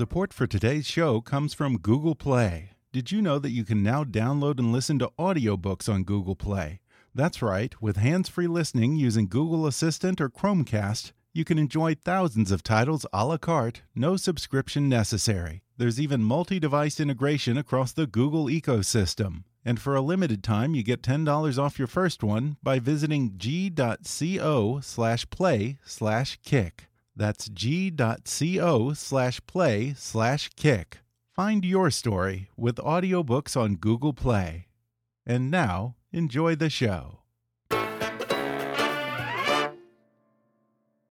Support for today's show comes from Google Play. Did you know that you can now download and listen to audiobooks on Google Play? That's right, with hands free listening using Google Assistant or Chromecast, you can enjoy thousands of titles a la carte, no subscription necessary. There's even multi device integration across the Google ecosystem. And for a limited time, you get $10 off your first one by visiting g.co slash play slash kick. That's g.co slash play slash kick. Find your story with audiobooks on Google Play. And now, enjoy the show.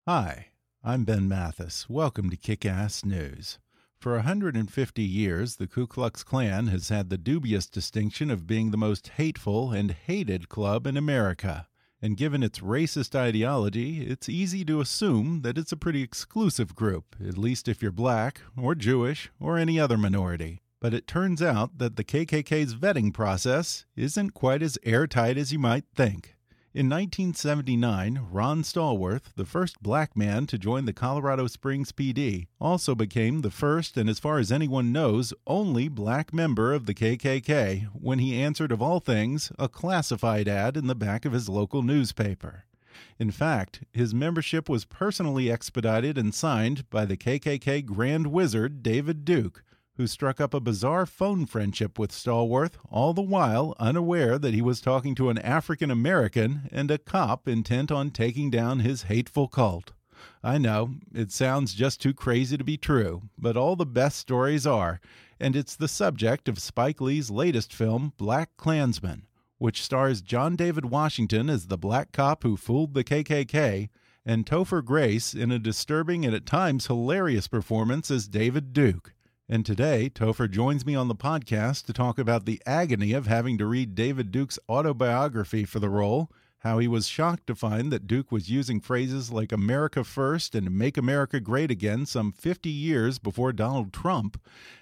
Hi, I'm Ben Mathis. Welcome to Kick Ass News. For 150 years, the Ku Klux Klan has had the dubious distinction of being the most hateful and hated club in America. And given its racist ideology, it's easy to assume that it's a pretty exclusive group, at least if you're black, or Jewish, or any other minority. But it turns out that the KKK's vetting process isn't quite as airtight as you might think. In 1979, Ron Stallworth, the first black man to join the Colorado Springs PD, also became the first and, as far as anyone knows, only black member of the KKK when he answered, of all things, a classified ad in the back of his local newspaper. In fact, his membership was personally expedited and signed by the KKK Grand Wizard David Duke, who struck up a bizarre phone friendship with Stallworth, all the while unaware that he was talking to an African American and a cop intent on taking down his hateful cult. I know, it sounds just too crazy to be true, but all the best stories are, and it's the subject of Spike Lee's latest film, Black Klansman, which stars John David Washington as the black cop who fooled the KKK and Topher Grace in a disturbing and at times hilarious performance as David Duke. And today, Topher joins me on the podcast to talk about the agony of having to read David Duke's autobiography for the role, how he was shocked to find that Duke was using phrases like America First and Make America Great Again some 50 years before Donald Trump,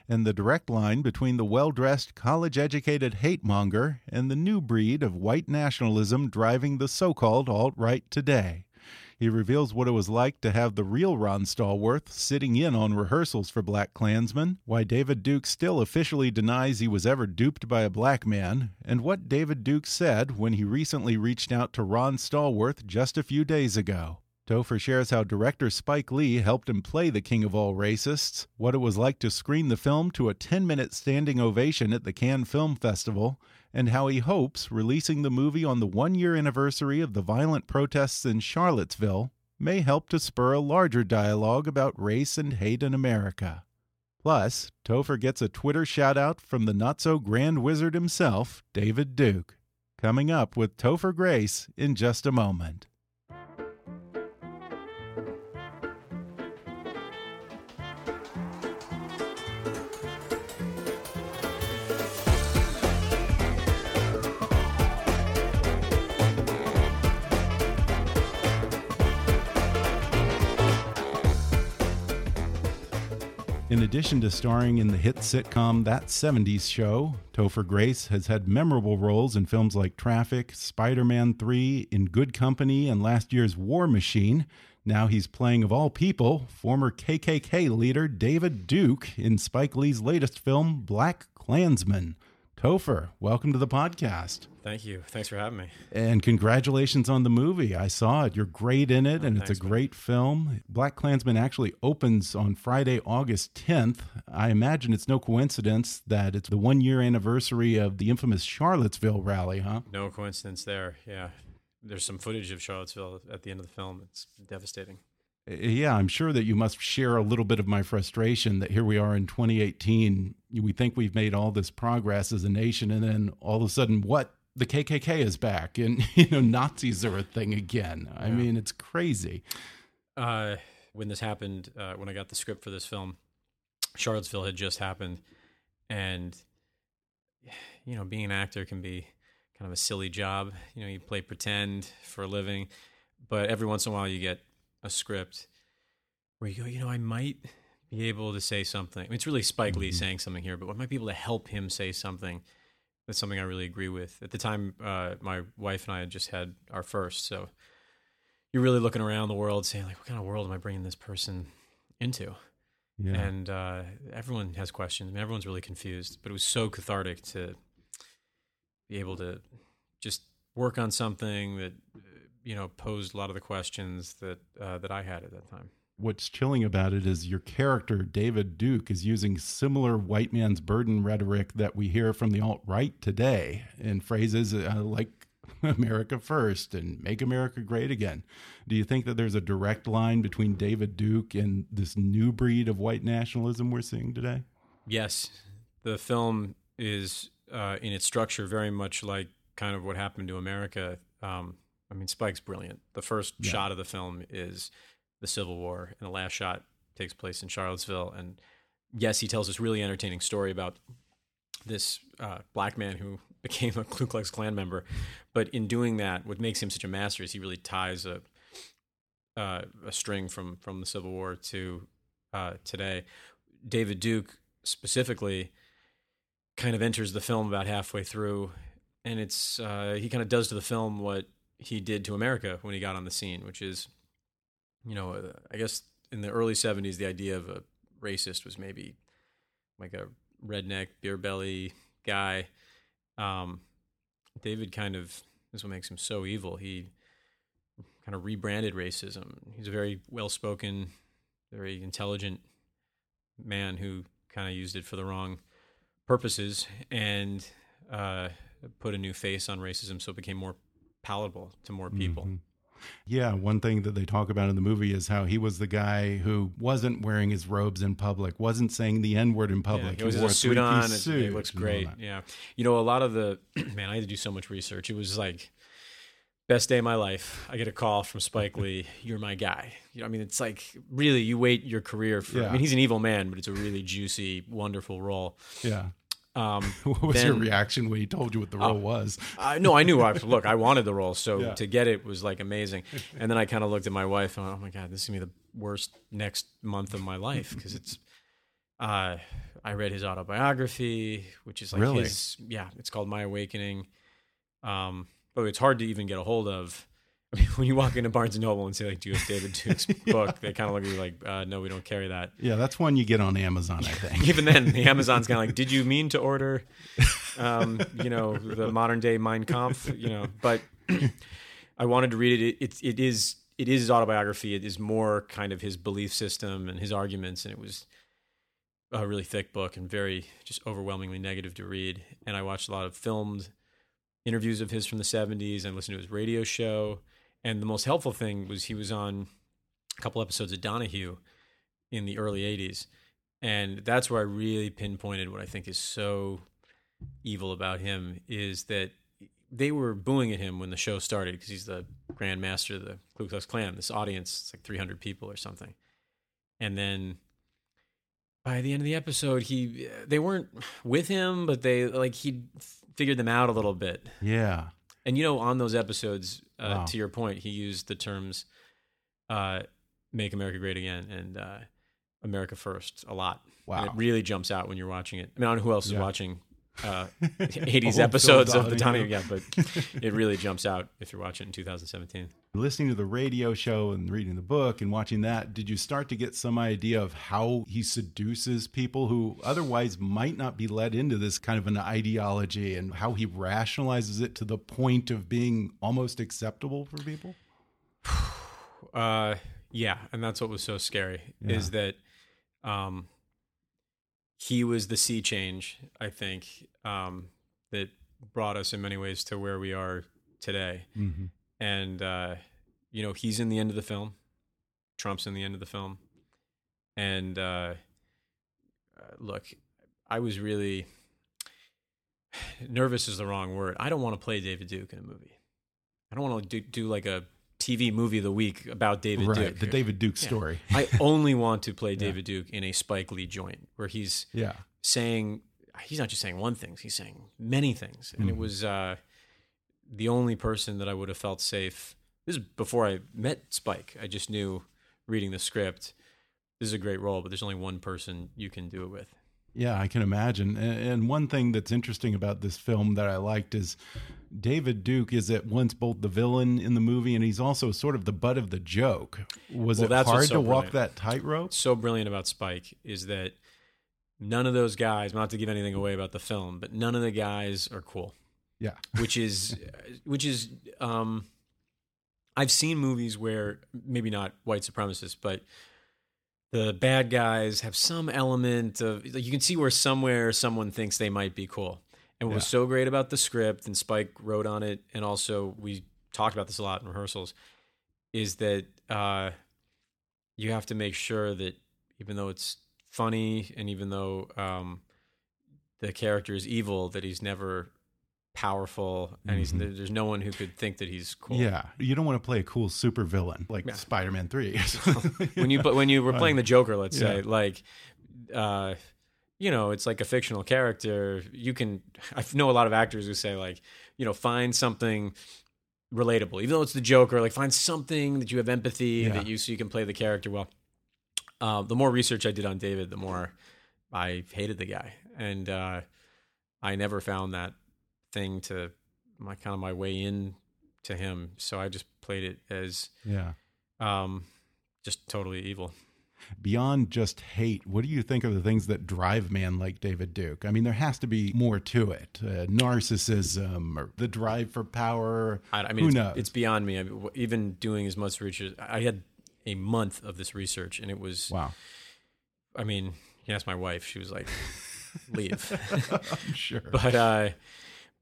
and the direct line between the well dressed, college educated hate monger and the new breed of white nationalism driving the so called alt right today. He reveals what it was like to have the real Ron Stallworth sitting in on rehearsals for Black Klansman, why David Duke still officially denies he was ever duped by a black man, and what David Duke said when he recently reached out to Ron Stallworth just a few days ago. Topher shares how director Spike Lee helped him play the king of all racists, what it was like to screen the film to a 10 minute standing ovation at the Cannes Film Festival, and how he hopes releasing the movie on the one year anniversary of the violent protests in Charlottesville may help to spur a larger dialogue about race and hate in America. Plus, Topher gets a Twitter shout out from the not so grand wizard himself, David Duke. Coming up with Topher Grace in just a moment. In addition to starring in the hit sitcom That 70s Show, Topher Grace has had memorable roles in films like Traffic, Spider Man 3, In Good Company, and last year's War Machine. Now he's playing, of all people, former KKK leader David Duke in Spike Lee's latest film, Black Klansman. Topher, welcome to the podcast. Thank you. Thanks for having me. And congratulations on the movie. I saw it. You're great in it, oh, and thanks, it's a great man. film. Black Klansman actually opens on Friday, August 10th. I imagine it's no coincidence that it's the one year anniversary of the infamous Charlottesville rally, huh? No coincidence there. Yeah. There's some footage of Charlottesville at the end of the film. It's devastating. Yeah, I'm sure that you must share a little bit of my frustration that here we are in 2018. We think we've made all this progress as a nation, and then all of a sudden, what the KKK is back and you know Nazis are a thing again. I Yeah. mean, it's crazy. uh, when this happened, uh, when I got the script for this film, Charlottesville had just happened, and you know, being an actor can be kind of a silly job. You know, you play pretend for a living, but every once in a while you get a script where you go, you know, I might be able to say something. I mean, it's really Spike Lee Mhm. saying something here, but I might be able to help him say something. That's something I really agree with. At the time, uh, my wife and I had just had our first, so you're really looking around the world saying like what kind of world am i bringing this person into Yeah. and uh, everyone has questions I mean, everyone's really confused but it was so cathartic to be able to just work on something that you know posed a lot of the questions that uh, that i had at that time What's chilling about it is your character, David Duke, is using similar white man's burden rhetoric that we hear from the alt right today in phrases uh, like America first and make America great again. Do you think that there's a direct line between David Duke and this new breed of white nationalism we're seeing today? yes the film is uh, in its structure very much like kind of what happened to america um, i mean spike's brilliant. The first Yeah. shot of the film is the civil war and the last shot takes place in charlottesville. And yes he tells this really entertaining story about this uh, black man who became a ku klux klan member. But in doing that what makes him such a master is he really ties a uh, a string from from the civil war to uh, today. David duke specifically kind of enters the film about halfway through and it's uh, he kind of does to the film what he did to america when he got on the scene which is you know uh, i guess in the early 70s the idea of a racist was maybe like a redneck beer belly guy. Um, david kind of this is what makes him so evil. He kind of rebranded racism. He's a very well-spoken very intelligent man who kind of used it for the wrong purposes and uh, put a new face on racism so it became more palatable to more people. Mhm. Yeah, one thing that they talk about in the movie is how he was the guy who wasn't wearing his robes in public, wasn't saying the N word in Yeah, public. he always has wore a suit on. It, suit it looks great. Yeah, you know, a lot of the man. I had to do so much research. It was like best day of my life. I get a call from Spike Lee. You're my guy. You know, I mean, it's like really you wait your career for. I mean, he's an evil man, but it's a really juicy, wonderful role. Yeah. Um, What was your reaction when he told you what the role was? I no, I knew. I, look, I wanted the role, so Yeah. to get it was like amazing. And then I kind of looked at my wife and, I went, oh my god, this is gonna be the worst next month of my life because it's. Uh, I read his autobiography, which is like Really? his. Yeah, it's called My Awakening. Um, but it's hard to even get a hold of. I mean, when you walk into Barnes and Noble and say like, "Do you have David Duke's book?" They kind of look at you like, uh, "No, we don't carry that." Yeah, that's one you get on Amazon, I think. even then, the Amazon's kind of like, did you mean to order, um, you know, the modern day Mein Kampf, you know? But I wanted to read it. It, it. it is it is his autobiography. It is more kind of his belief system and his arguments, and it was a really thick book and very just overwhelmingly negative to read. And I watched a lot of filmed interviews of his from the '70s and listened to his radio show. And the most helpful thing was he was on a couple episodes of Donahue in the early '80s and that's where I really pinpointed what I think is so evil about him is that they were booing at him when the show started because he's the Grand Master of the Ku Klux Klan. This audience, it's like 300 people or something, and then by the end of the episode, he they weren't with him, but they like he figured them out a little bit. Yeah. And you know, on those episodes, uh, Wow. to your point, he used the terms uh, "Make America Great Again" and uh, "America First" a lot. And Wow. it really jumps out when you're watching it. I mean, I don't know who else is watching uh, 80s episodes Phil of the Donahue, Donahue. yeah, but it really jumps out if you're watching it in 2017. Listening to the radio show and reading the book and watching that, did you start to get some idea of how he seduces people who otherwise might not be led into this kind of an ideology and how he rationalizes it to the point of being almost acceptable for people? Uh, yeah, and that's what was so scary is that um, he was the sea change. I think um, that brought us in many ways to where we are today. Mm-hmm. And uh, you know, he's in the end of the film. Trump's in the end of the film. And uh, uh, look, I was really nervous is the wrong word. I don't want to play David Duke in a movie. I don't want to do, do like a TV movie of the week about David right, Duke. the David Duke Yeah. story. I only want to play David Duke in a Spike Lee joint where he's Yeah. saying he's not just saying one thing, he's saying many things. And it was uh, the only person that I would have felt safe. This is before I met Spike. I just knew reading the script, this is a great role, but there's only one person you can do it with. Yeah, I can imagine. And, one thing that's interesting about this film that I liked is David Duke is at once both the villain in the movie and he's also sort of the butt of the joke. Was Well, it that's hard what's to so walk that tightrope? so brilliant about Spike is that none of those guys, not to give anything away about the film, but none of the guys are cool. Yeah. Which is, which is, um, I've seen movies where maybe not white supremacists, but the bad guys have some element of like you can see where somewhere someone thinks they might be cool. And what was so great about the script, and Spike wrote on it, and also we talked about this a lot in rehearsals, is that uh, you have to make sure that even though it's funny and even though um, the character is evil, that he's never powerful, and he's there's no one who could think that he's cool. Yeah. You don't want to play a cool super villain like Yeah. Spider Man 3. when you but when you were playing the Joker, let's say, like, uh, you know, it's like a fictional character. You can. I know a lot of actors who say like, you know, find something relatable, even though it's the Joker. Like, find something that you have empathy Yeah. that you so you can play the character well. Uh, the more research I did on David, the more I hated the guy, and uh, I never found that thing to my kind of my way in to him. So I just played it as yeah. um, just totally evil. Beyond just hate, what do you think of the things that drive man like David Duke? I mean, there has to be more to it. Uh, narcissism or the drive for power. I, I mean, Who it's, knows? it's beyond me. I mean, even doing as much research, I had a month of this research, and it was. Wow. I mean, you asked my wife; she was like, "Leave." I'm sure. but uh,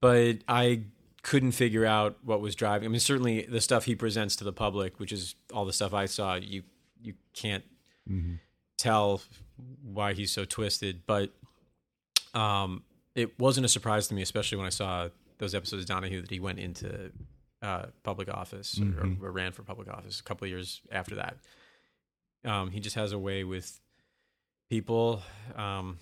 but I couldn't figure out what was driving. I mean, certainly the stuff he presents to the public, which is all the stuff I saw, you you can't Mhm. tell why he's so twisted. But um, it wasn't a surprise to me, especially when I saw those episodes of Donahue that he went into uh, public office or, Mhm. or ran for public office a couple of years after that. Um, he just has a way with people. Um,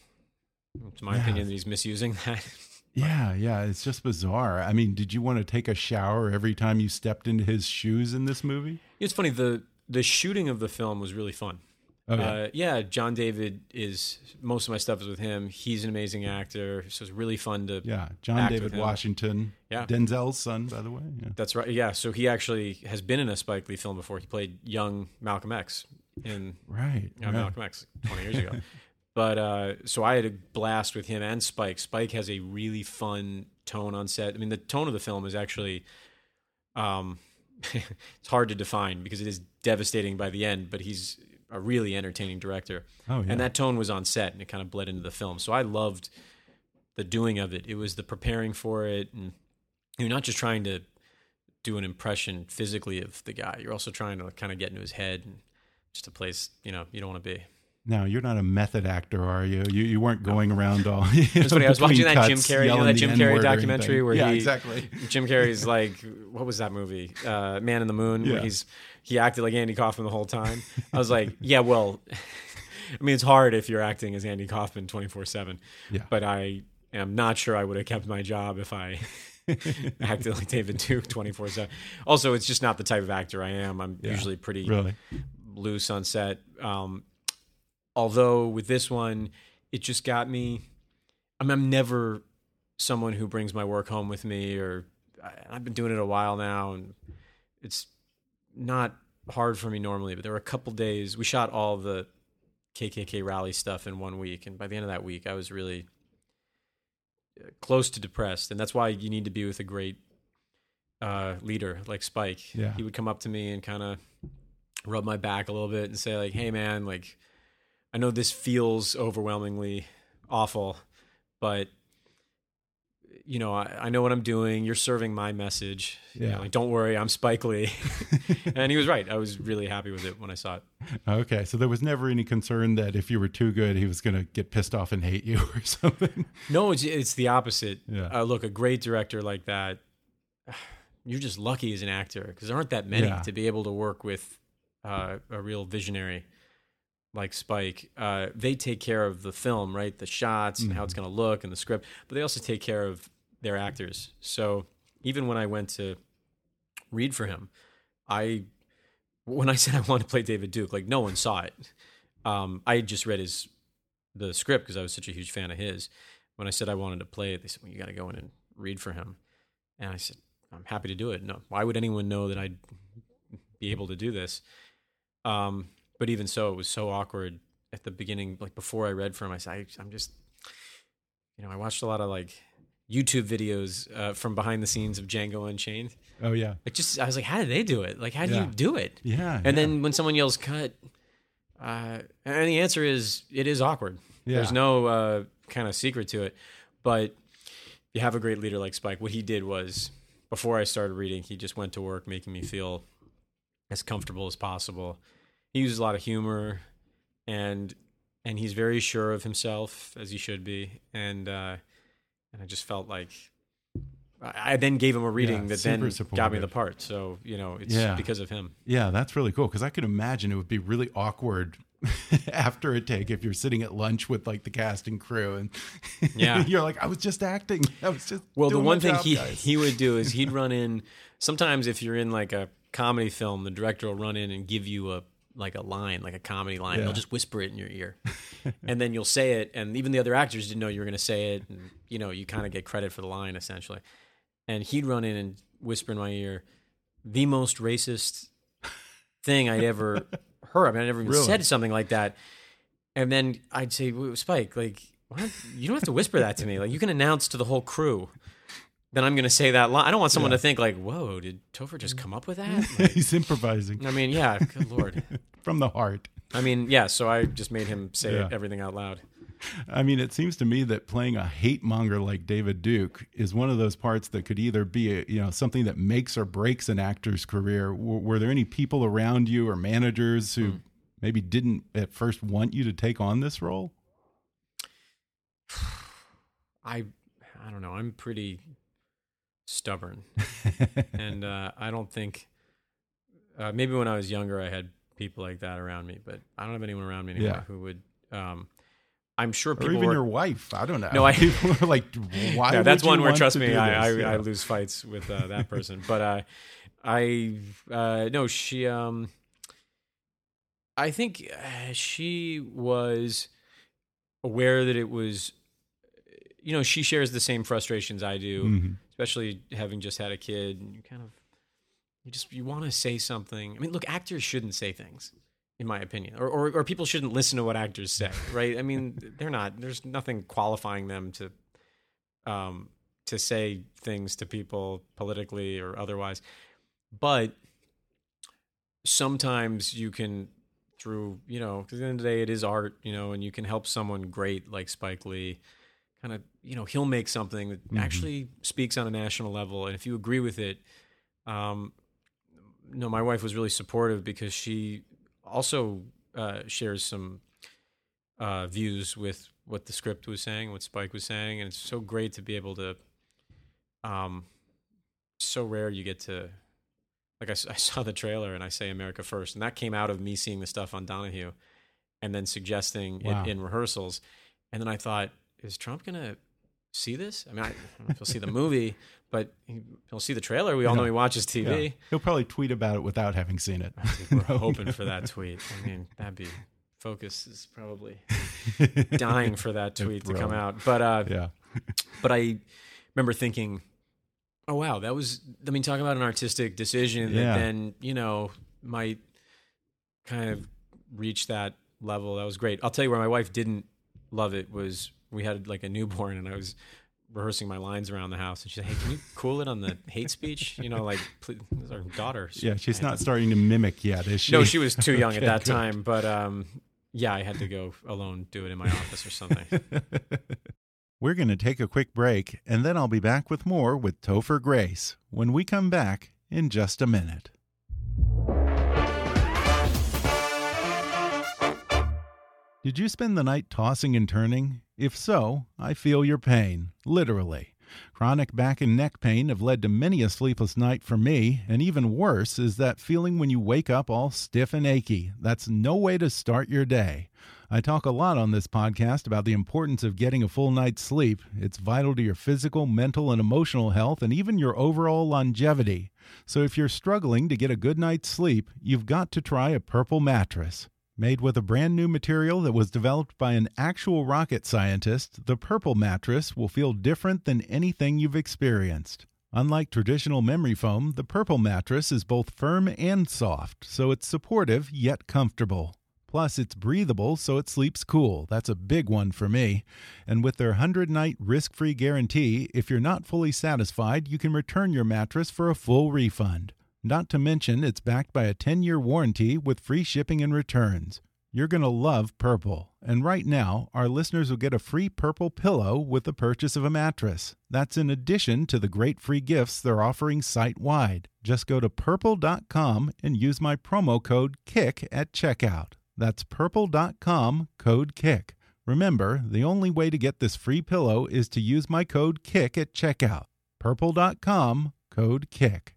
it's my Yeah. opinion that he's misusing that. Yeah, yeah, it's just bizarre. I mean, did you want to take a shower every time you stepped into his shoes in this movie? It's funny the the shooting of the film was really fun. Yeah. Uh, yeah, John David is most of my stuff is with him. He's an amazing actor, so it's really fun to. yeah, John David. Washington, Yeah. Denzel's son, by the way. Yeah. That's right. Yeah, so he actually has been in a Spike Lee film before. He played young Malcolm X in Right. uh, right. Malcolm X twenty years ago. But uh, so I had a blast with him and Spike. Spike has a really fun tone on set. I mean, the tone of the film is actually, um, it's hard to define because it is devastating by the end. But he's a really entertaining director, Oh, yeah. and that tone was on set, and it kind of bled into the film. So I loved the doing of it. It was the preparing for it, and you're not just trying to do an impression physically of the guy. You're also trying to kind of get into his head and just a place you know you don't want to be. Now you're not a method actor, are you? You you weren't going around all. It's funny. I was watching that Jim Carrey, you know that Jim Carrey documentary where yeah, he, exactly. Jim Carrey's like, what was that movie? Uh, Man in the Moon. Yeah. Where he's he acted like Andy Kaufman the whole time. I was like, yeah, well, I mean, it's hard if you're acting as Andy Kaufman twenty four seven. Yeah. But I am not sure I would have kept my job if I acted like David Duke twenty four seven. Also, it's just not the type of actor I am. I'm Yeah. usually pretty Really? loose on set. Um, although with this one, it just got me. I mean, I'm never someone who brings my work home with me, or I've been doing it a while now, and it's not hard for me normally. But there were a couple days we shot all the KKK rally stuff in one week, and by the end of that week, I was really uh, close to depressed, and that's why you need to be with a great uh, leader like Spike. Yeah. He would come up to me and kind of rub my back a little bit and say like, "Hey, man, like, I know this feels overwhelmingly awful, but you know, I, I know what I'm doing. You're serving my message. You know, Yeah. like, don't worry, I'm Spike Lee. and he was right. I was really happy with it when I saw it. Okay, so there was never any concern that if you were too good, he was going to get pissed off and hate you or something. No, it's it's the opposite. Yeah. Uh, look, a great director like that, you're just lucky as an actor because there aren't that many Yeah. to be able to work with uh, a real visionary like Spike. Uh, they take care of the film, right? The shots and how Mm-hmm. it's going to look and the script, but they also take care of their actors. So even when I went to read for him, I when I said I wanted to play David Duke, like no one saw it. Um, I had just read his the script because I was such a huge fan of his. When I said I wanted to play it, they said, "Well, you got to go in and read for him." And I said, "I'm happy to do it." No, why would anyone know that I'd be able to do this? Um, but even so, it was so awkward at the beginning. Like before I read for him, I said, I, "I'm just," you know, I watched a lot of like YouTube videos uh, from behind the scenes of Django Unchained. Oh yeah, It just, I was like, "How did they do it? Like, how do Yeah. you do it?" yeah. And yeah. then when someone yells cut, uh, and the answer is it is awkward. Yeah. There's no uh, kind of secret to it. But you have a great leader like Spike. What he did was before I started reading, he just went to work making me feel as comfortable as possible. He uses a lot of humor and and he's very sure of himself as he should be. And uh, and I just felt like I then gave him a reading Yeah, that then got me the part. So, you know, it's Yeah. because of him. Yeah, that's really cool because I could imagine it would be really awkward after a take if you're sitting at lunch with like the cast and crew and Yeah. you're like, I was just acting. I was just Well, the one thing job, he guys." he would do is he'd run in. Sometimes if you're in like a comedy film, the director will run in and give you a like a line, like a comedy line. Yeah. They'll just whisper it in your ear, and then you'll say it. And even the other actors didn't know you were going to say it, and you know you kind of get credit for the line essentially. And he'd run in and whisper in my ear, the most racist thing I'd ever heard. I mean, I never even Really? said something like that. And then I'd say, Spike, like, what? you don't have to whisper that to me. Like, you can announce to the whole crew. Then I'm going to say that line. I don't want someone Yeah. to think like, "Whoa, did Topher just mm. come up with that?" He's improvising I mean, yeah, good lord. from the heart. I mean, yeah. So I just made him say Yeah. everything out loud. I mean, it seems to me that playing a hate monger like David Duke is one of those parts that could either be, a, you know, something that makes or breaks an actor's career. W were there any people around you or managers who mm. maybe didn't at first want you to take on this role? I, I don't know. I'm pretty stubborn, and uh, I don't think. Uh, maybe when I was younger, I had people like that around me, but I don't have anyone around me anymore Yeah. who would. Um, I'm sure or people even were, your wife? I don't know. No, I- people are like, why? that's would you one where want trust to me, do I, I, this? I Yeah. lose fights with uh, that person. but uh, I uh, no, she um, I think uh, she was aware that it was, you know, she shares the same frustrations I do, Mhm. Especially having just had a kid. And you kind of, you just you want to say something. I mean, look, actors shouldn't say things. In my opinion, or, or or people shouldn't listen to what actors say, right? I mean, they're not. There's nothing qualifying them to um, to say things to people politically or otherwise. But sometimes you can, through, you know, 'cause at the end of the day, it is art, you know, and you can help someone great like Spike Lee kind of, you know, he'll make something that Mhm. actually speaks on a national level. And if you agree with it, um, no, my wife was really supportive because she also uh, shares some uh, views with what the script was saying, what Spike was saying, and it's so great to be able to. Um, so rare you get to, like I saw the trailer and I say America first, and that came out of me seeing the stuff on Donahue, and then suggesting Wow. it in rehearsals, and then I thought, is Trump gonna see this? I mean, I, I don't know if he'll see the movie, but he, he'll see the trailer. We all know he watches TV. Yeah. He'll probably tweet about it without having seen it. We're hoping for that tweet. I mean, that'd be focus is probably dying for that tweet to come out. But uh, yeah. but I remember thinking, oh wow, that was. I mean, talking about an artistic decision Yeah. that then you know might kind of reach that level. That was great. I'll tell you where my wife didn't love it was we had like a newborn and I was rehearsing my lines around the house and she said, "Hey, can you cool it on the hate speech? You know, like please, our daughter." She- Yeah, she's not to- starting to mimic yet, is she? no, she was too young Okay, at that good. time, but um, yeah, I had to go alone, do it in my office or something. We're going to take a quick break, and then I'll be back with more with Topher Grace when we come back in just a minute. Did you spend the night tossing and turning? If so, I feel your pain, literally. Chronic back and neck pain have led to many a sleepless night for me, and even worse is that feeling when you wake up all stiff and achy. That's no way to start your day. I talk a lot on this podcast about the importance of getting a full night's sleep. It's vital to your physical, mental, and emotional health, and even your overall longevity. So if you're struggling to get a good night's sleep, you've got to try a purple mattress. Made with a brand new material that was developed by an actual rocket scientist, the Purple mattress will feel different than anything you've experienced. Unlike traditional memory foam, the Purple mattress is both firm and soft, so it's supportive yet comfortable. Plus, it's breathable, so it sleeps cool. That's a big one for me. And with their 100 night risk free guarantee, if you're not fully satisfied, you can return your mattress for a full refund. Not to mention, it's backed by a 10 year warranty with free shipping and returns. You're going to love Purple. And right now, our listeners will get a free Purple pillow with the purchase of a mattress. That's in addition to the great free gifts they're offering site wide. Just go to purple.com and use my promo code KICK at checkout. That's purple.com code KICK. Remember, the only way to get this free pillow is to use my code KICK at checkout. Purple.com code KICK.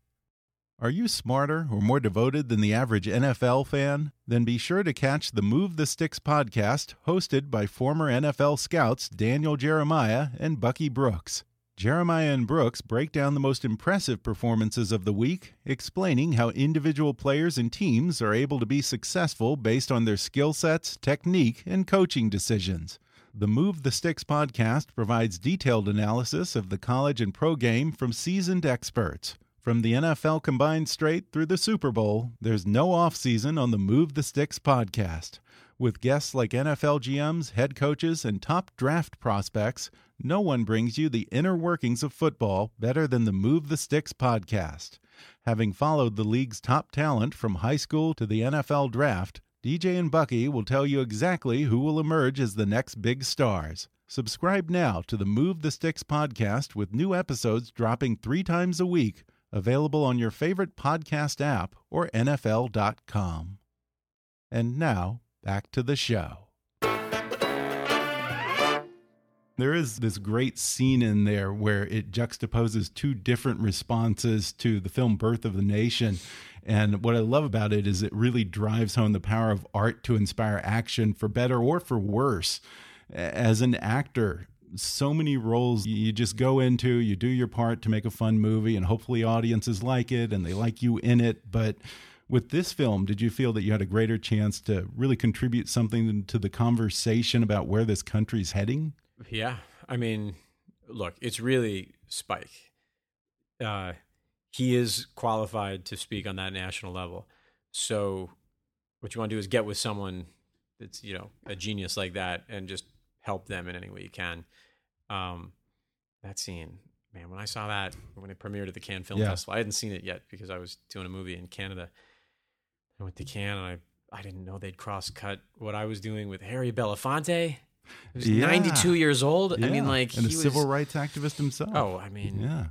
Are you smarter or more devoted than the average NFL fan? Then be sure to catch the Move the Sticks podcast, hosted by former NFL scouts Daniel Jeremiah and Bucky Brooks. Jeremiah and Brooks break down the most impressive performances of the week, explaining how individual players and teams are able to be successful based on their skill sets, technique, and coaching decisions. The Move the Sticks podcast provides detailed analysis of the college and pro game from seasoned experts. From the NFL Combine straight through the Super Bowl, there's no offseason on the Move the Sticks podcast. With guests like NFL GMs, head coaches, and top draft prospects, no one brings you the inner workings of football better than the Move the Sticks podcast. Having followed the league's top talent from high school to the NFL draft, DJ and Bucky will tell you exactly who will emerge as the next big stars. Subscribe now to the Move the Sticks podcast with new episodes dropping three times a week Available on your favorite podcast app or NFL.com. And now, back to the show. There is this great scene in there where it juxtaposes two different responses to the film Birth of the Nation. And what I love about it is it really drives home the power of art to inspire action for better or for worse. As an actor, so many roles you just go into, you do your part to make a fun movie, and hopefully audiences like it and they like you in it. But with this film, did you feel that you had a greater chance to really contribute something to the conversation about where this country's heading? Yeah. I mean, look, it's really Spike. Uh, he is qualified to speak on that national level. So, what you want to do is get with someone that's, you know, a genius like that and just help them in any way you can. Um, that scene, man, when I saw that when it premiered at the Cannes Film yeah. Festival, I hadn't seen it yet because I was doing a movie in Canada. I went to Cannes and I, I didn't know they'd cross cut what I was doing with Harry Belafonte. He was yeah. 92 years old. Yeah. I mean, like, and a civil rights activist himself. Oh, I mean, yeah.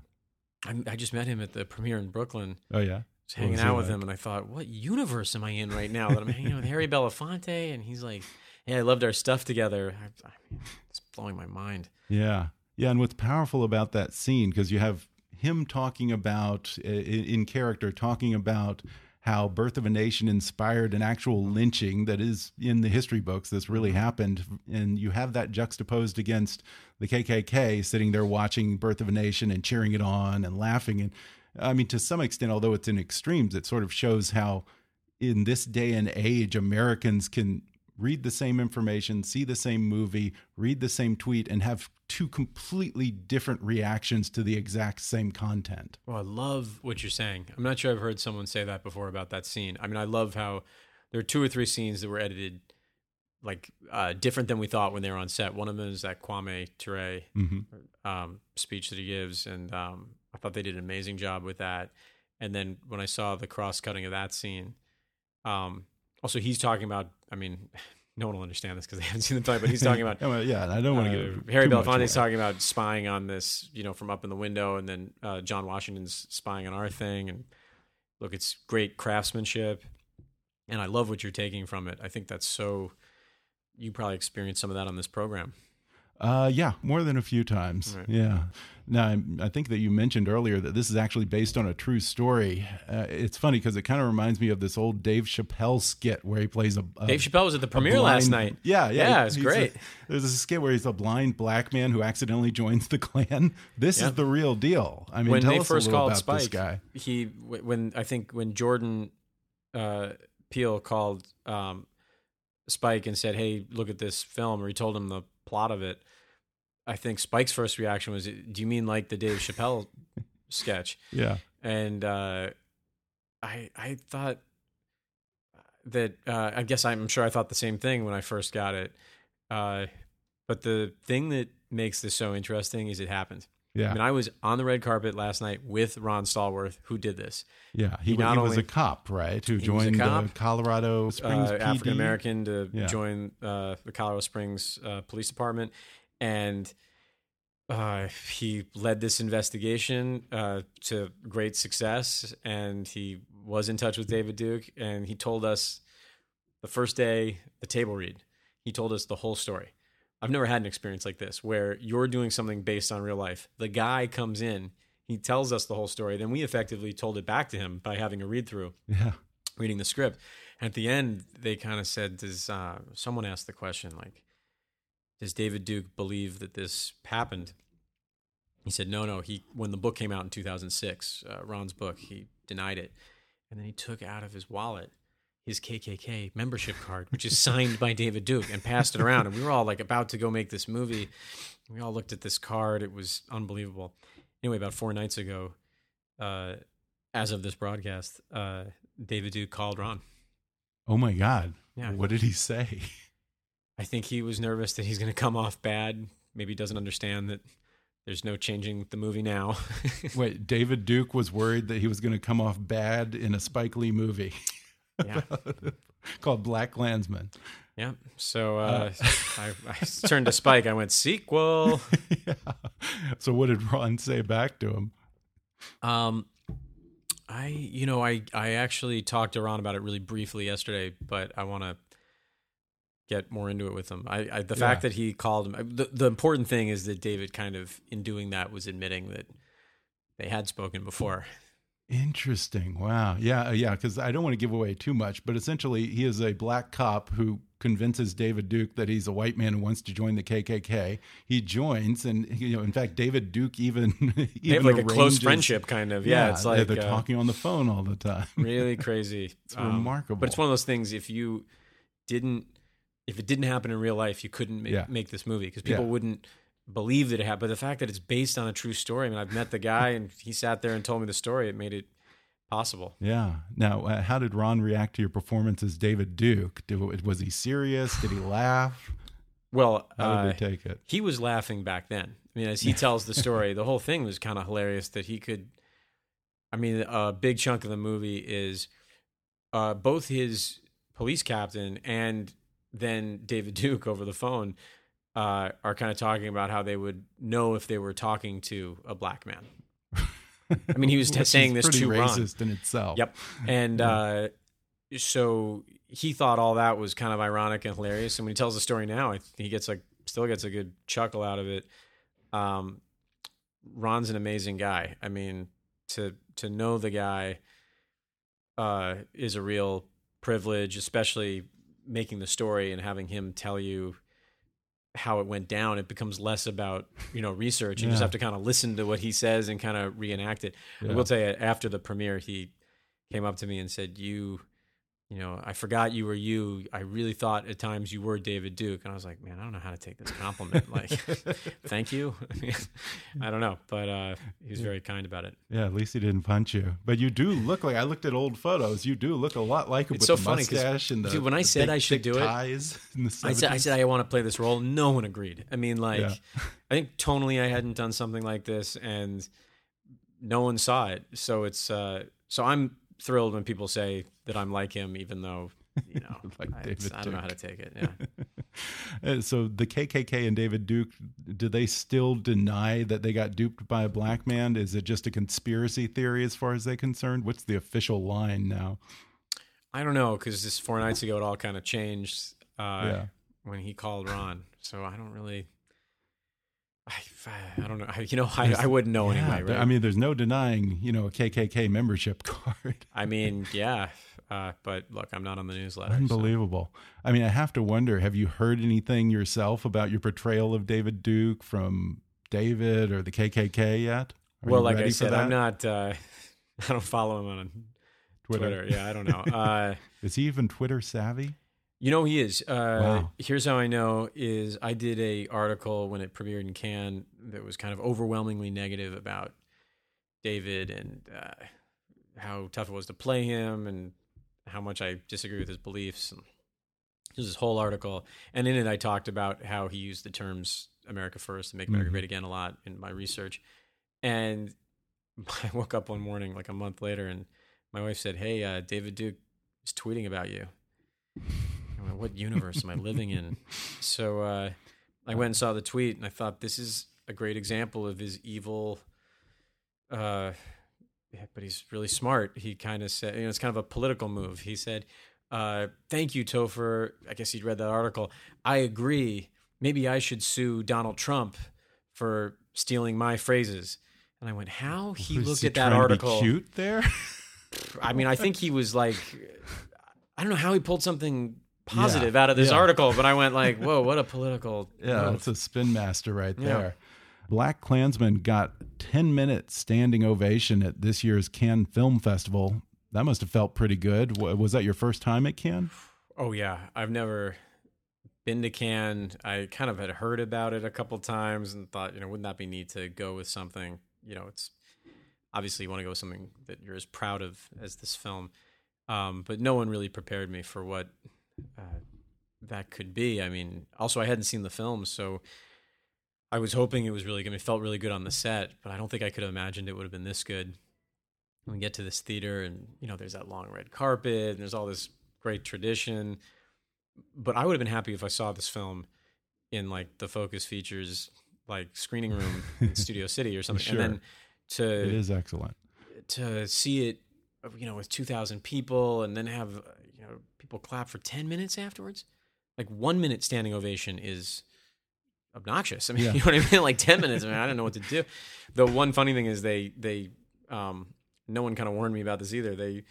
I, I, just met him at the premiere in Brooklyn. Oh, yeah. Was hanging out with like? him, and I thought, what universe am I in right now that I'm hanging out with Harry Belafonte? And he's like, yeah, I loved our stuff together. I, I mean, it's blowing my mind. Yeah. Yeah. And what's powerful about that scene, because you have him talking about, in character, talking about how Birth of a Nation inspired an actual lynching that is in the history books that's really mm-hmm. happened. And you have that juxtaposed against the KKK sitting there watching Birth of a Nation and cheering it on and laughing. And I mean, to some extent, although it's in extremes, it sort of shows how in this day and age, Americans can read the same information, see the same movie, read the same tweet, and have two completely different reactions to the exact same content. Well, I love what you're saying. I'm not sure I've heard someone say that before about that scene. I mean, I love how there are two or three scenes that were edited like uh, different than we thought when they were on set. One of them is that Kwame Ture mm -hmm. um, speech that he gives, and um, I thought they did an amazing job with that. And then when I saw the cross cutting of that scene, um, also he's talking about i mean no one will understand this because they haven't seen the play, but he's talking about Yeah, I don't want to uh, get Harry Belafonte's talking about spying on this, you know, from up in the window, and then uh, John Washington's spying on our thing. And look, it's great craftsmanship, and I love what you're taking from it. I think that's so. You probably experienced some of that on this program. Uh, yeah, more than a few times. Right. Yeah. Now, I, I think that you mentioned earlier that this is actually based on a true story. Uh, it's funny because it kind of reminds me of this old Dave Chappelle skit where he plays a, a Dave Chappelle was at the premiere last night. Yeah, yeah, yeah, it's great. A, there's a skit where he's a blind black man who accidentally joins the Klan. This Yeah. is the real deal. I mean, when tell they us first a little called about Spike, this guy. he when I think when Jordan uh, Peele called um, Spike and said, "Hey, look at this film," or he told him the plot of it. I think Spike's first reaction was, "Do you mean like the Dave Chappelle sketch?" Yeah, And uh, I I thought that uh, I guess I'm sure I thought the same thing when I first got it. Uh, but the thing that makes this so interesting is it happened. Yeah, I mean, I was on the red carpet last night with Ron Stallworth, who did this. yeah. He, he not he was a cop, right? Who joined the Colorado Springs uh, African American to Yeah. join uh, the Colorado Springs uh, Police Department, and uh, he led this investigation uh, to great success. And he was in touch with David Duke, and he told us the first day the table read. He told us the whole story. I've never had an experience like this where you're doing something based on real life. The guy comes in, he tells us the whole story, then we effectively told it back to him by having a read through Yeah, reading the script. And at the end, they kind of said, "Does uh, someone asked the question like, does David Duke believe that this happened?" He said, "No, no. He when the book came out in 2006, uh, Ron's book, he denied it, and then he took out of his wallet." His KKK membership card, which is signed by David Duke, and passed it around. And we were all like about to go make this movie. We all looked at this card. It was unbelievable. Anyway, about four nights ago, uh, as of this broadcast, uh, David Duke called Ron. Oh my God. Yeah. What did he say? I think he was nervous that he's going to come off bad. Maybe he doesn't understand that there's no changing the movie now. Wait, David Duke was worried that he was going to come off bad in a Spike Lee movie yeah. called Black Klansman. Yeah. So uh, I, I turned to Spike. I went, sequel. yeah. So what did Ron say back to him? Um, I, you know, I, I actually talked to Ron about it really briefly yesterday, but I want to get more into it with him. I, I the fact Yeah. that he called him, the, the important thing is that David kind of, in doing that, was admitting that they had spoken before. Interesting. Wow. Yeah, uh, yeah. Because I don't want to give away too much, but essentially, he is a black cop who convinces David Duke that he's a white man who wants to join the KKK. He joins, and you know, in fact, David Duke even They even have like a close friendship, kind of. Yeah, it's like they're uh, talking on the phone all the time. really crazy. It's remarkable. But it's one of those things. If you didn't, if it didn't happen in real life, you couldn't make, Yeah. make this movie because people Yeah. wouldn't believe that it happened. But the fact that it's based on a true story. I mean, I've met the guy and he sat there and told me the story. It made it possible. Yeah. Now, uh, how did Ron react to your performance as David Duke? Did, was he serious? Did he laugh? Well, How uh, did they take it? he was laughing back then. I mean, as he tells the story, the whole thing was kind of hilarious that he could. I mean, a big chunk of the movie is uh, both his police captain and then David Duke over the phone uh, are kind of talking about how they would know if they were talking to a black man. I mean, he was saying this to Ron. racist in itself. Yep. And uh, so he thought all that was kind of ironic and hilarious. And when he tells the story now, he gets like still gets a good chuckle out of it. Um, Ron's an amazing guy. I mean, to to know the guy uh, is a real privilege, especially making the story and having him tell you how it went down. It becomes less about you know research. You just have to kind of listen to what he says and kind of reenact it. I will tell you, after the premiere, he came up to me and said, "You, you know, I forgot you were you. I really thought at times you were David Duke." And I was like, "Man, I don't know how to take this compliment. like, thank you. I don't know, but uh, he was very kind about it. Yeah, at least he didn't punch you. But you do look like I looked at old photos. You do look a lot like him It's with so the funny mustache and the. dude, when I said big, I should do it, I said, I said I want to play this role. No one agreed. I mean, like, Yeah. I think tonally I hadn't done something like this, and no one saw it. So it's uh, so I'm thrilled when people say that I'm like him, even though you know, Like I, David I don't know how to take it. Yeah. Uh, so the KKK and David Duke, do they still deny that they got duped by a black man? Is it just a conspiracy theory as far as they're concerned? What's the official line now? I don't know because just four nights ago it all kind of changed uh, Yeah. when he called Ron. So I don't really. I, I don't know. I, you know, I, I wouldn't know Yeah, anyway, right? I mean, there's no denying, you know, a KKK membership card. I mean, yeah. Uh, but look, I'm not on the newsletter. so- Unbelievable. I mean, I have to wonder have you heard anything yourself about your portrayal of David Duke from David or the KKK yet? Are well, like I said, I'm not. Uh, I don't follow him on Twitter. Yeah, I don't know. Uh, Is he even Twitter savvy? You know he is. Uh, Wow. Here's how I know: is I did a article when it premiered in Cannes that was kind of overwhelmingly negative about David and uh, how tough it was to play him and how much I disagree with his beliefs. And there's this whole article, and in it I talked about how he used the terms "America First and "Make America Mhm. Great Again" a lot in my research. And I woke up one morning, like a month later, and my wife said, "Hey, uh, David Duke is tweeting about you." What universe am I living in? So uh, I went and saw the tweet, and I thought this is a great example of his evil. Uh, but he's really smart. He kind of said, you know, it's kind of a political move. He said, uh, "Thank you, Topher." I guess he'd read that article. I agree. Maybe I should sue Donald Trump for stealing my phrases. And I went, "How?" He Was looked he at that trying to be article. cute there? I mean, I think he was like, I don't know how he pulled something positive out of this yeah. article, but I went like, whoa, what a political. Yeah, move. that's a spin master right Yeah. there. Black Klansman got 10 minutes standing ovation at this year's Cannes Film Festival. That must have felt pretty good. Was that your first time at Cannes? Oh yeah, I've never been to Cannes. I kind of had heard about it a couple times and thought, you know, wouldn't that be neat to go with something? You know, it's obviously you want to go with something that you're as proud of as this film, um, but no one really prepared me for what uh, that could be. I mean, also I hadn't seen the film, so I was hoping it was really good. It felt really good on the set, but I don't think I could have imagined it would have been this good. And we get to this theater, and you know, there's that long red carpet, and there's all this great tradition. But I would have been happy if I saw this film in like the Focus Features like screening room in Studio City or something, Sure. and then to It is excellent. to see it, you know, with two thousand people, and then have people clap for ten minutes afterwards. Like one minute standing ovation is obnoxious. I mean, Yeah. you know what I mean? Like ten minutes. I mean, I don't know what to do. The one funny thing is they they um, no one kind of warned me about this either. They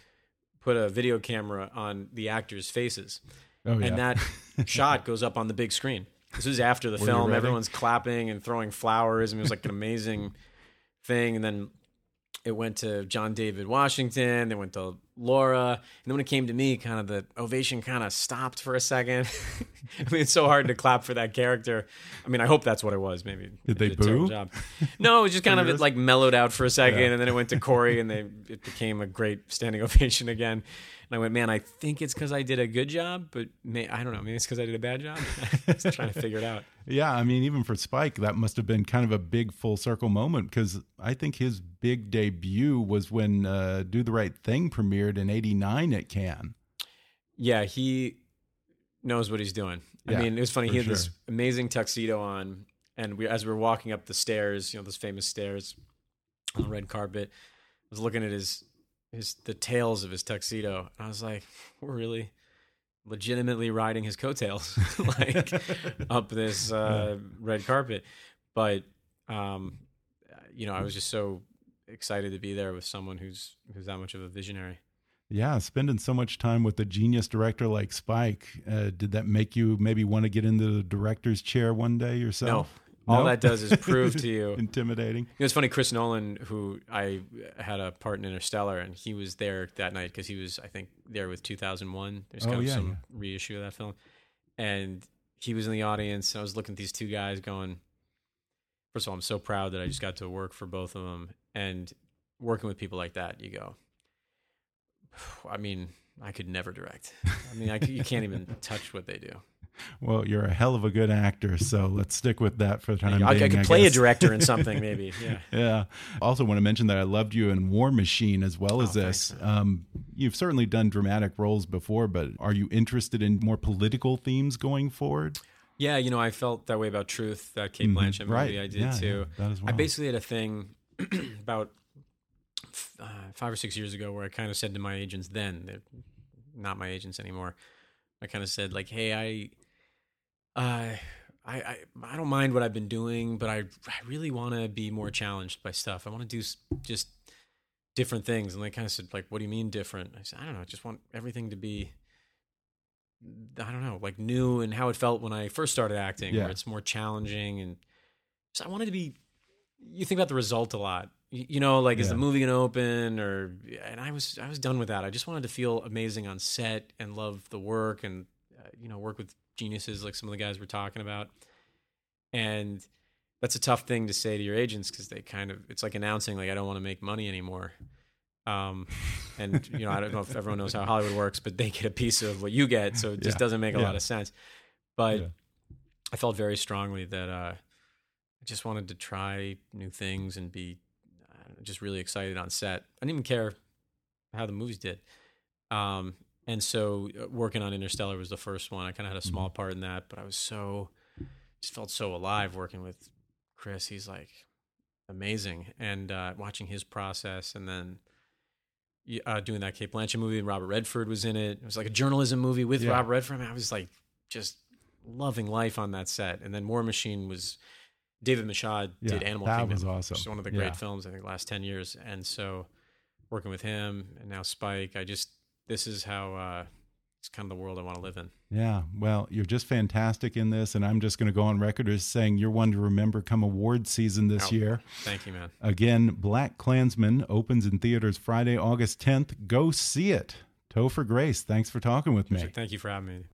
put a video camera on the actors' faces, Oh, yeah. and that shot goes up on the big screen. This is after the Were film. Everyone's clapping and throwing flowers, and it was like an amazing thing. And then it went to John David Washington. It went to Laura, and then when it came to me, kind of the ovation kind of stopped for a second. I mean, it's so hard to clap for that character. I mean, I hope that's what it was. Maybe Did they boo? No, it was just kind of it like mellowed out for a second, Yeah. and then it went to Corey, and they it became a great standing ovation again. And I went, man, I think it's because I did a good job, but may, I don't know. Maybe it's because I did a bad job. Just trying to figure it out. Yeah, I mean, even for Spike, that must have been kind of a big full circle moment because I think his big debut was when uh, Do the Right Thing premiered in '89 at Cannes. Yeah, he knows what he's doing. Yeah, I mean, it was funny. He had this amazing tuxedo on, and we, as we were walking up the stairs, you know, those famous stairs on the red carpet, I was looking at his his the tails of his tuxedo. And I was like, we're really legitimately riding his coattails, like up this uh, red carpet. But um, you know, I was just so excited to be there with someone who's who's that much of a visionary. Yeah, spending so much time with a genius director like Spike, uh, did that make you maybe want to get into the director's chair one day yourself? All No? that does is prove to you intimidating. It was funny. Chris Nolan, who I had a part in Interstellar, and he was there that night because he was, I think, there with 2001. There's Oh, kind of yeah, some yeah. reissue of that film, and he was in the audience. And I was looking at these two guys, going, first of all, I'm so proud that I just got to work for both of them, and working with people like that, you go. I mean, I could never direct. I mean, I, you can't even touch what they do. Well, you're a hell of a good actor, so let's stick with that for the time I, I being. could play a director in something, maybe. Yeah. Yeah. Also, want to mention that I loved you in War Machine as well as Oh, this. Um, You've certainly done dramatic roles before, but are you interested in more political themes going forward? Yeah, you know, I felt that way about Truth, that Cate Mhm. Blanchett movie. Right. I did Yeah, too. yeah, that as I basically had a thing about uh, five or six years ago where I kind of said to my agents then, they're not my agents anymore. I kind of said like, "Hey, I, uh, I, I, I don't mind what I've been doing, but I, I really want to be more challenged by stuff. I want to do just different things." And they kind of said like, "What do you mean different?" I said, "I don't know. I just want everything to be." I don't know, like new and how it felt when I first started acting, Yeah. where it's more challenging and so I wanted to be. You think about the result a lot, you, know, like is the movie gonna open or? And I was I was done with that. I just wanted to feel amazing on set and love the work and uh, you know work with geniuses like some of the guys we're talking about. And that's a tough thing to say to your agents because they kind of it's like announcing like I don't want to make money anymore. Um, and you know I don't know if everyone knows how Hollywood works, but they get a piece of what you get, so it just Yeah. doesn't make a Yeah. lot of sense. But Yeah. I felt very strongly that uh, I just wanted to try new things and be just really excited on set. I didn't even care how the movies did. Um, and so uh, working on Interstellar was the first one. I kind of had a small part in that, but I was so just felt so alive working with Chris. He's like amazing, and uh, watching his process, and then uh, doing that Cate Blanchett movie. and Robert Redford was in it. It was like a journalism movie with Yeah. Robert Redford. I was like just loving life on that set. And then War Machine was David Michôd Yeah, did Animal that Kingdom, was awesome. which is one of the Yeah. great films I think last ten years. And so working with him and now Spike, I just this is how uh, it's kind of the world I want to live in. Yeah, well, you're just fantastic in this, and I'm just going to go on record as saying you're one to remember come award season this Oh. year. Thank you, man. Again, Black Klansman opens in theaters Friday, August 10th. Go see it. Topher Grace, thanks for talking with me. Thank you for having me.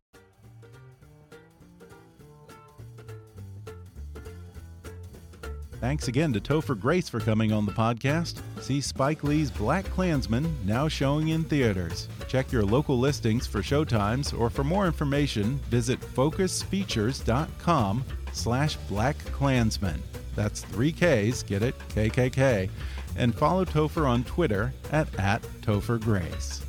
Thanks again to Topher Grace for coming on the podcast. See Spike Lee's Black Klansman now showing in theaters. Check your local listings for showtimes, or for more information, visit focusfeatures.com slash Black Klansman. That's three Ks, get it? KKK. And follow Topher on Twitter at, at Topher Grace.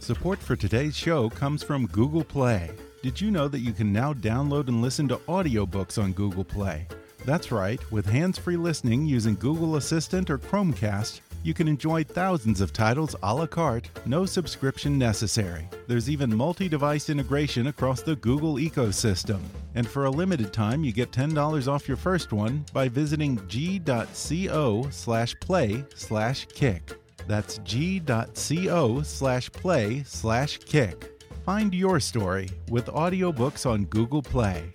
Support for today's show comes from Google Play. Did you know that you can now download and listen to audiobooks on Google Play? That's right, with hands free listening using Google Assistant or Chromecast, you can enjoy thousands of titles a la carte, no subscription necessary. There's even multi device integration across the Google ecosystem. And for a limited time, you get $10 off your first one by visiting g.co slash play slash kick. That's g.co slash play slash kick. Find your story with audiobooks on Google Play.